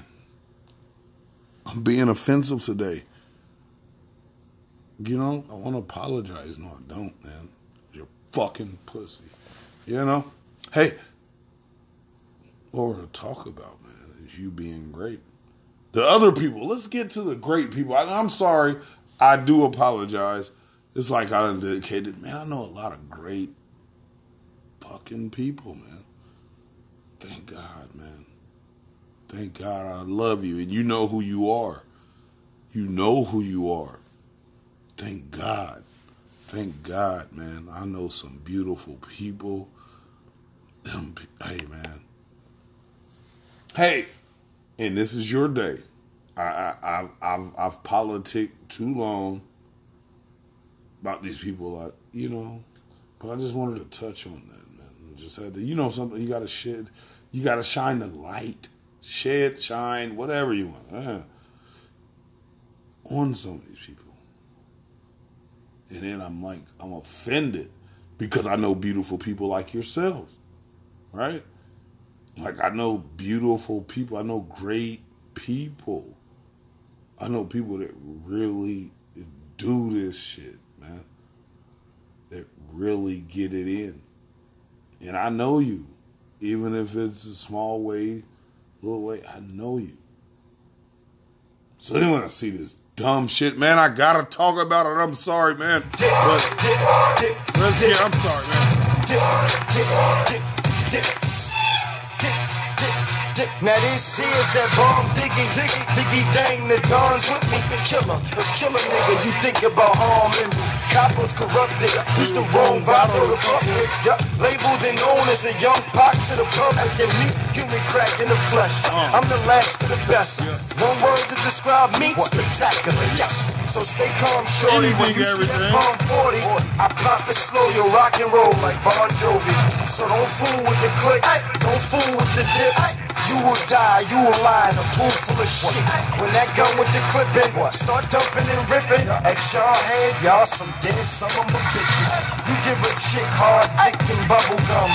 I'm being offensive today. You know, I want to apologize. No, I don't, man. You're fucking pussy. You know? Hey, what we're talk about, man, is you being great. The other people, let's get to the great people. I, I'm sorry. I do apologize. It's like I dedicated, man. I know a lot of great fucking people, man. Thank God, man. Thank God I love you and you know who you are. You know who you are. Thank God. Thank God, man. I know some beautiful people. Hey, man. Hey, and this is your day. I, I, I've, I've, I've politicked too long about these people. I, you know, but I just wanted to touch on that, just had to, you know, something you got to shed, you got to shine the light, shed, shine, whatever you want, uh, on some of these people. And then I'm like, I'm offended because I know beautiful people like yourselves, right? Like I know beautiful people. I know great people. I know people that really do this shit, man. That really get it in. And I know you. Even if it's a small way, little way, I know you. So then when I see this dumb shit, man, I gotta talk about it. I'm sorry, man. But let's get I'm sorry, man. Now this is that bomb diggy, diggy, diggy dang, the dons with me. Killer, a killer nigga, you think about harming me. Coppers corrupted, used to wrong vibe, know the fuck with. Yup, labeled and known as a young pot to the public and me, human crack in the flesh. I'm the last of the best. One word to describe me, spectacular, yes. So stay calm, shorty, when you see that palm 40, I pop it slow, you rock and roll like Bon Jovi. So don't fool with the click, don't fool with the dips. You will die, you will lie in a pool full of shit. When that gun with the clip clipping, start dumping and ripping. At y'all head, y'all some dead some of my bitches. You give a chick hard dick and bubble gum.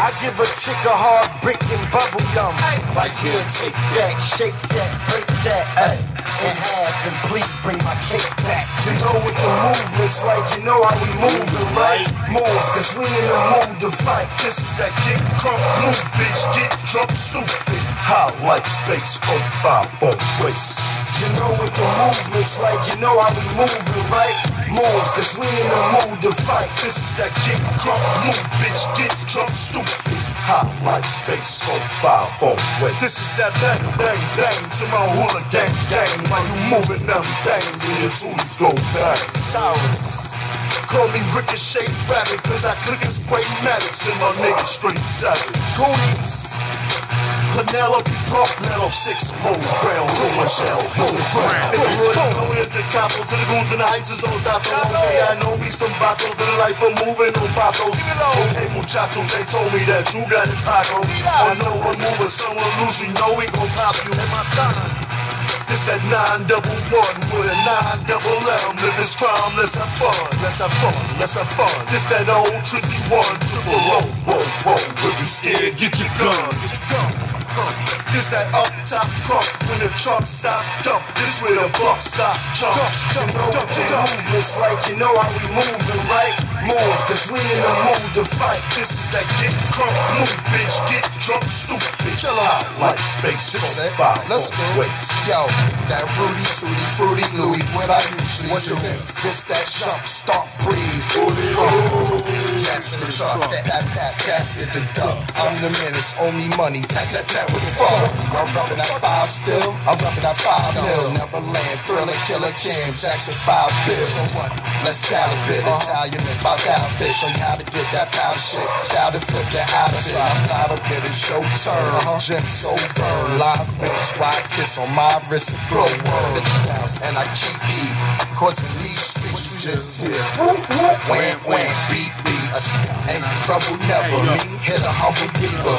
I give a chick a hard brick and bubble gum. Like here, take that, shake that, break that, ay. In half and please bring my cake back. You know what the movement's like, you know how we move it, right? Move, cause we in the mood to fight. This is that get crunk move, bitch. Get drunk, stupid. Hot like space, four, five, four, waist. You know what the movement's like, you know how we move it, right? Move, cause we in the mood to fight. This is that get crunk move, bitch. Get drunk, stupid. Hot like space, four, five, four, waist. This is that bang, bang, bang to my hula gang, gang. While you moving them bangs and your tunes go bang. Cyrus. Call me Ricochet Rabbit, cause I click and spray Maddox and my nigga straight savage. Goonies. Penelope Pump, let off six whole ground, whole shell, whole the hood, known as the capo, to the goons and the heights is on Dato. Okay, I know me some Bato, the life of moving on Batos. Okay, muchacho, they told me that you got it, Paco. I know move or someone loose, you know we gon' pop you in my time. This that nine double one with a nine double M. Live this crime, let's have fun, let's have fun, let's have fun. This that old Trizzy one triple whoa, whoa, whoa. If you scared, get your gun. Get your gun. Huh. This that up top crunk when the truck stop dump. This where the buck stop chump. You know what the movement's like, you know how we moving, right? Move, cause we in the mood to fight. This is that get crunk move, bitch. Get drunk, stupid. Chill out. Like space, six, Set. five, Let's go. waist. Yo, that fruity tooty, fruity Louis, what I usually do. This that jump, start breathe. Fruity Cats in the truck, pat, pat, in the duck. I'm the menace, owe me money, tat, tat, tat fuck. I'm rubbing that five still, I'm rubbing that five mil. Neverland, thriller, killer, Kim, Jackson, five bill. So what? Let's dial a bit, Italian and five thousand fish. Show you how to get that pound shit. How to flip that out of it. I'm out of it, it's your turn. Gym so burn, live bitch, ride kiss on my wrist and blow. 50,000 and I keep heat. Cause these streets you just hear wham wham beat beat. Ain't trouble never. Me hit a humble diva.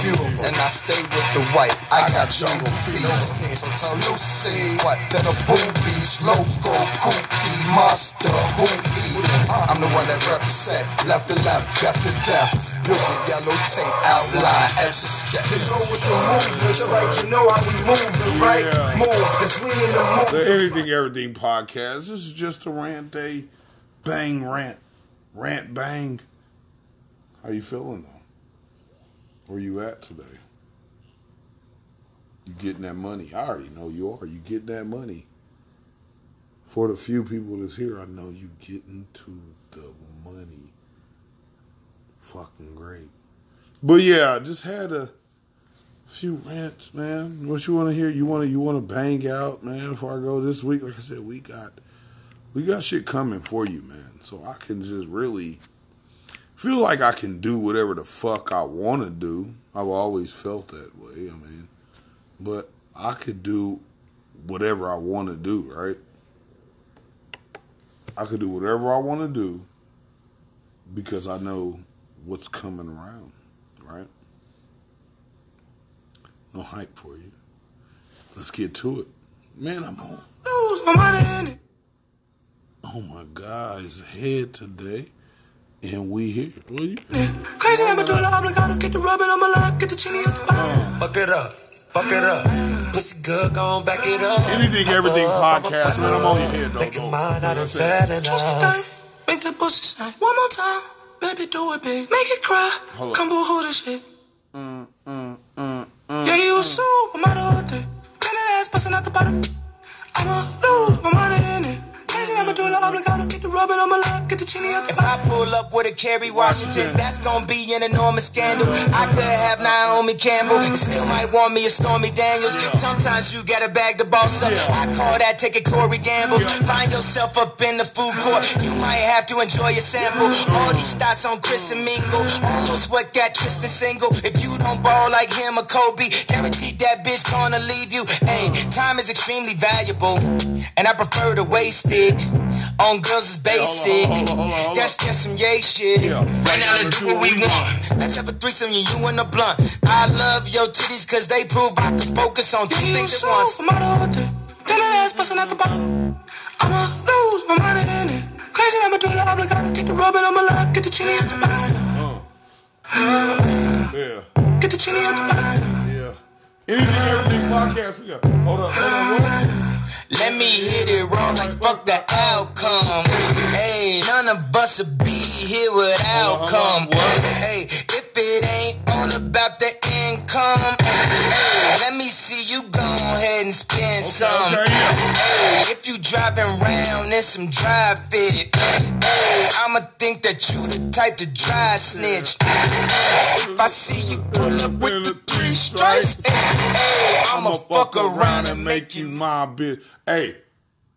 And I stay with the white. I got jungle fever. So tell Lucy what that a boobies, loco, kooky, monster, who he. I'm the one that represent left to left, death to death. With the yellow tape outline, extra sketch. You know what the movement's like, you know how we moving, right? Move, cause we in the mood. The Anything Everything podcast. This is just a rant day. Bang rant. Rant bang. How you feeling though? Where you at today? You getting that money? I already know you are. You getting that money. For the few people that's here, I know you getting to the money. Fucking great. But yeah, I just had a few rants, man. What you want to hear? You want to you want to bang out, man? Before I go this week, like I said, we got we got shit coming for you, man. So I can just really feel like I can do whatever the fuck I want to do. I've always felt that way. I mean, but I could do whatever I want to do, right? I could do whatever I want to do because I know what's coming around, right? No hype for you. Let's get to it. Man, I'm on. Lose my money in it. Oh my God, his head today. And we here. Well, you, Crazy that medulla oblongata, get the rubbing on my lap, get the chili at the bottom. Fuck it up. Fuck it up. Pussy good, gon' back it up. anything, everything podcast, man. I'm on your head, though. Make though. it mine out of You know what I'm saying? fat Twist the enough. make that pussy sing. One more time, baby, do it big. Make it cry, Hold up. come boo hoo this shit. Mm, mm, mm, yeah, you a supermodel out there. Clean that ass, busting out the bottom. I'ma lose my money in it. Medulla oblongata, get the rubbing on my lap, get the chili at the If I pull up with a Kerry Washington, that's gonna be an enormous scandal. I could have Naomi Campbell, still might want me a Stormy Daniels. Sometimes you gotta bag the boss up. I call that taking Corey Gambles. Find yourself up in the food court, you might have to enjoy a sample. All these stats on Chris and Mingle, almost what got Tristan single. If you don't ball like him or Kobe, guaranteed that bitch gonna leave you. Hey, time is extremely valuable, and I prefer to waste it on girls is basic. hold on, hold on, hold on. That's just some yay shit. Yeah. Right now, let's do what we want. Let's have a threesome, you, you and the blunt. I love your titties cause they prove I can focus on two Yeah, you a things at once. supermodel out there. Clean that ass, busting out the bottom. I'ma lose my money in it. Crazy that medulla oblongata, get the rubbing on my lap, get the chili at the bottom. Yeah. Get the chili at the bottom. Yeah. Anything, everything podcast. We got. Hold up, hold on. What? Let me hit it raw like fuck the outcome. Hey, none of us will be here without uh-huh. come. on, what? Hey, if it ain't all about the income, hey, let me see you go ahead and spend some. Hey, driving round in some dry fit, I'ma think that you the type to dry snitch. If I see you pull up with the three stripes, I'ma fuck around and make you my bitch. Hey,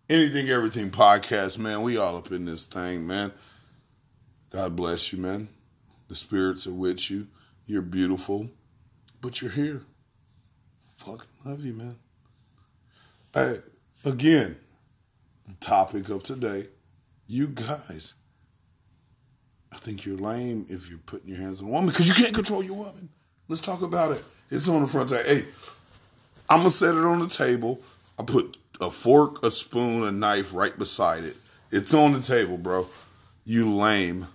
anything, everything podcast, man. We all up in this thing, man. God bless you, man. The spirits are with you. You're beautiful, but you're here. Fucking love you, man. Hey, again, topic of today, you guys. I think you're lame if you're putting your hands on a woman because you can't control your woman. Let's talk about it. It's on the front table. Hey, I'm gonna set it on the table. I put a fork, a spoon, a knife right beside it. It's on the table, bro. You lame.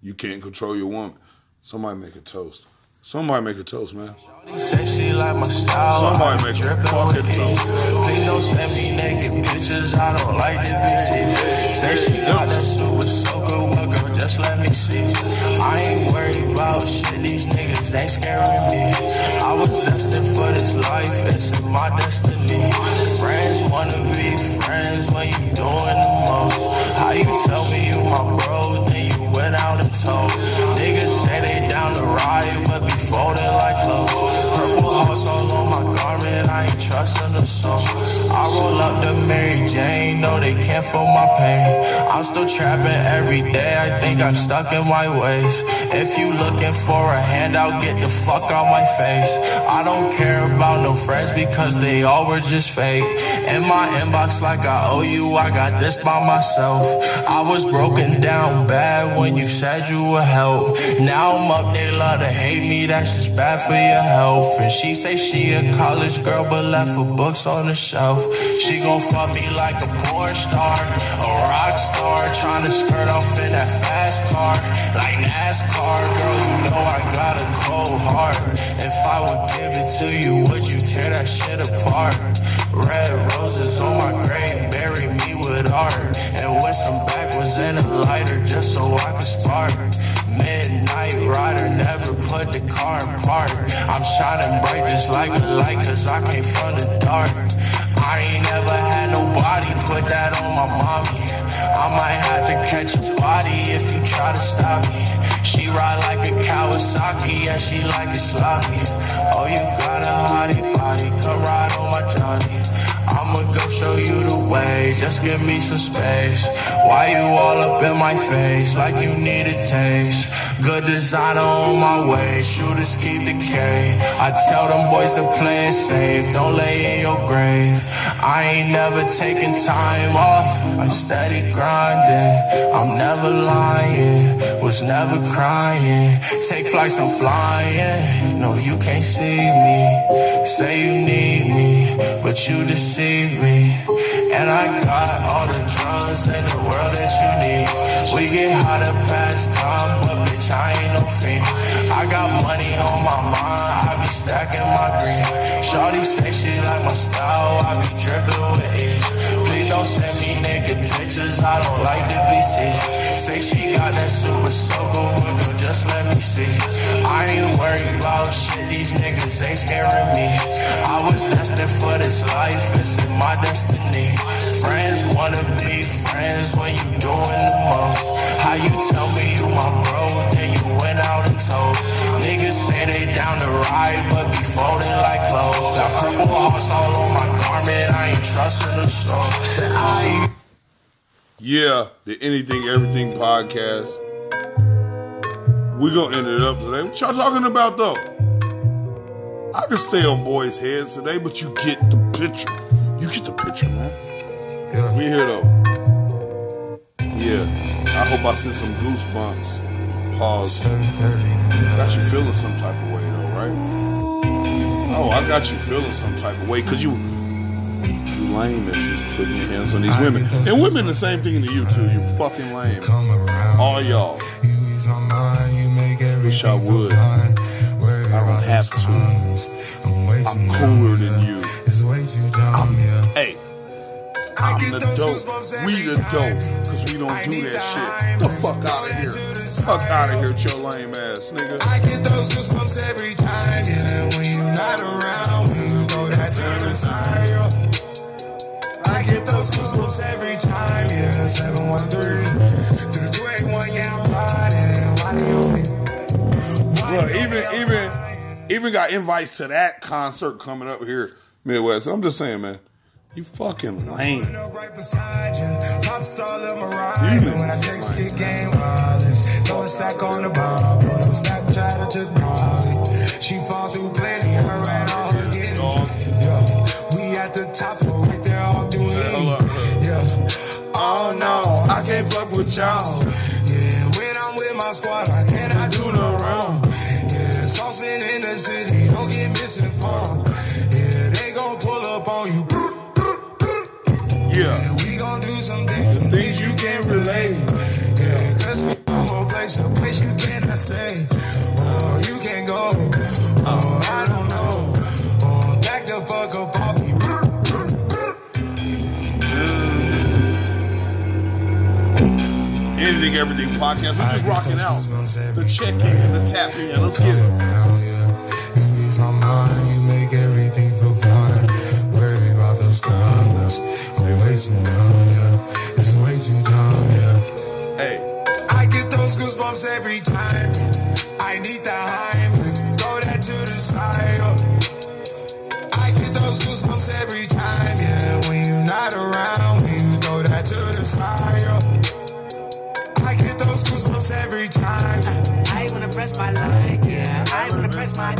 You can't control your woman. Somebody make a toast. Somebody make a toast, man. Sexy like my style. Somebody make a fucking toast. Pictures. I don't like to be. Say she got super soaker. Well, girl, just let me see. I ain't worried about shit. These niggas ain't scaring me. I was destined for this life. This is my destiny. Friends wanna be friends when you doing the most. How you tell me you my bro, then you went out and told. Niggas say they down to ride, but be folding like clothes. Purple hearts all on my garment, I ain't trusting the soul. Roll the Mary Jane, they can't feel my pain. I'm still trapping every day, I think I'm stuck in my ways. If you looking for a handout, get the fuck out my face. I don't care about no friends because they all were just fake. In my inbox like I owe you, I got this by myself. I was broken down bad when you said you would help. Now I'm up, they love to hate me, that's just bad for your health. And she say she a college girl, but left her books on the shelf. She gon' fuck me like a porn star, a rock star, trying to skirt off in that fast car, like NASCAR. Girl, you know I got a cold heart. If I would give it to you, would you tear that shit apart? Red roses on my grave, bury me with art, and with some backwards in a lighter, just so I could spark. Midnight rider, never put the car in park. I'm shining bright just like a light, cause I came from the dark. I ain't never nobody put that on my mommy. I might have to catch a body if you try to stop me. She ride like a Kawasaki, yeah, she like it sloppy. Oh, you got a hottie body, come ride on my Johnny. I'ma go show you the way, just give me some space. Why you all up in my face, like you need a taste? Good designer on my way, shooters keep the K. I tell them boys to play it safe, don't lay in your grave. I ain't never taking time off, I'm steady grinding. I'm never lying, was never crying. Take flights, I'm flying. No, you can't see me. Say you need me, but you deceive me. And I got all the drugs in the world that you need. We get high to pass time, but bitch, I ain't no fiend. I got money on my mind, I be stacking my green. Shorty say she like my style, I be dripping with it. Please don't pictures, I don't like be seen. Say she got that super but girl, just let me see. I ain't worried about shit, these niggas ain't scaring me. I was destined for this life, it's in my destiny. Friends wanna be friends when you doing the most. How you tell me you my bro, then you went out and told. Niggas say they down to ride, but be folding like clothes. Got purple hearts all on my garment, I ain't trusting the soul. [laughs] I Yeah, the Anything Everything podcast. We gonna end it up today. What y'all talking about though? I can stay on boys' heads today, but you get the picture. You get the picture, man. Yeah. We here though. Yeah. I hope I sent some goosebumps. Pause. 7:30. Got you feeling some type of way though, right? Oh, I got you feeling some type of way because you you lame if you putting your hands on these women. And women the same thing to you too. You fucking lame. Come around. All y'all. You ease my mind, you make everything Wish I would. I don't have to. I'm way I'm too cooler than you. It's way too dumb, yeah. Hey, I'm the dope. We the dope. Cause we don't do that shit. The fuck out of here. Fuck out of here your lame ass, nigga. I get those goosebumps every time, yeah. When you're not around, when you throw that to the those goosebumps every time, yeah. 713 through the 281, yeah, I'm riding. Why do you me? Why Look, even even even got invites to that concert coming up here, Midwest. I'm just saying, man. You fucking lame. Pulling up right beside you. Pop star Lil You Mariah. niggas When I is take game wireless. Throw a stack on the bar. Put Snapchat or took Molly. She fall through with y'all. Yeah, when I'm with my squad, I cannot do no wrong. Yeah, saucing in the city, don't get misinformed. Yeah, they gon' pull up on you. Yeah. Yeah, we gon' do some things, some things you can't relate. Yeah, cause we gon' place a place you cannot stay. Or oh, you can't go. Anything, everything podcast. We're just rocking out. The check in and the tap in. Let's get it. You ease my mind, you make everything feel fine. Worry about those comments. I'm way too dumb, yeah. It's way too dumb, yeah. Hey, I get those goosebumps every time. I need the Heimlich. Throw that to the side. uh. I get those goosebumps every time. Yeah, goosebumps time. I wanna press my line, yeah. I wanna press my.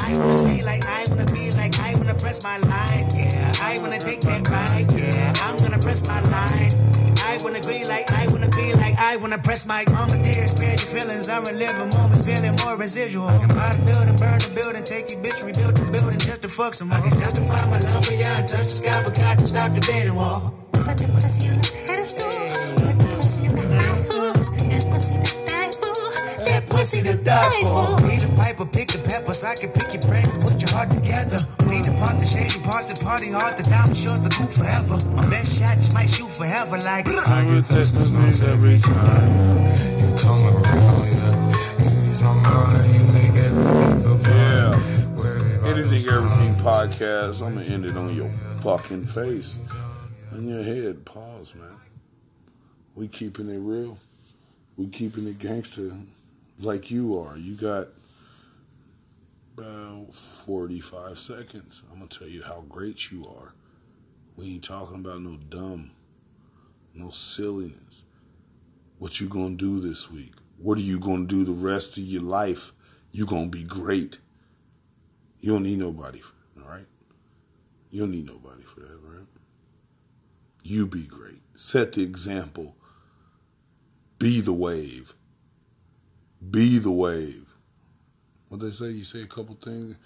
I wanna be like, I wanna be like, I wanna press my line, yeah. I wanna take that ride, yeah. I'm gonna press my line. I wanna be like, I wanna be like, I wanna press my. Mama dear, spare your feelings. I'm reliving moments, feeling more residual. I can buy the building, burn the building, take your bitch, rebuild the building just to fuck some more. I can justify my love for you and touch the sky, forgot to stop the bedding wall. Put the pussy on the pedestal. Pussy to die for. Need a piper, pick the peppers. I can pick your brain, put your heart together. We need to part the shady parts and party hard. The diamond shores the cool forever. My best shot just might shoot forever. Like, I get those goosebumps every time. You come around, yeah. You ease my mind, you make everything feel fine. Yeah. Anything, everything podcast. I'm gonna end it on your fucking face, on your head. Pause, man. We keeping it real. We keeping it gangster, like you are. You got about 45 seconds. I'm gonna tell you how great you are. We ain't talking about no dumb, no silliness. What you gonna do this week? What are you gonna do the rest of your life? You gonna be great. You don't need nobody, all right? You don't need nobody for that, right? You be great. Set the example. Be the wave. Be the wave. What they say? You say a couple things.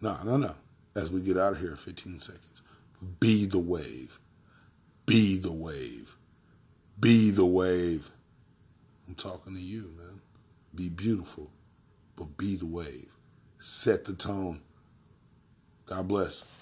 No, no, no. as we get out of here in 15 seconds. Be the wave. Be the wave. Be the wave. I'm talking to you, man. Be beautiful, but be the wave. Set the tone. God bless.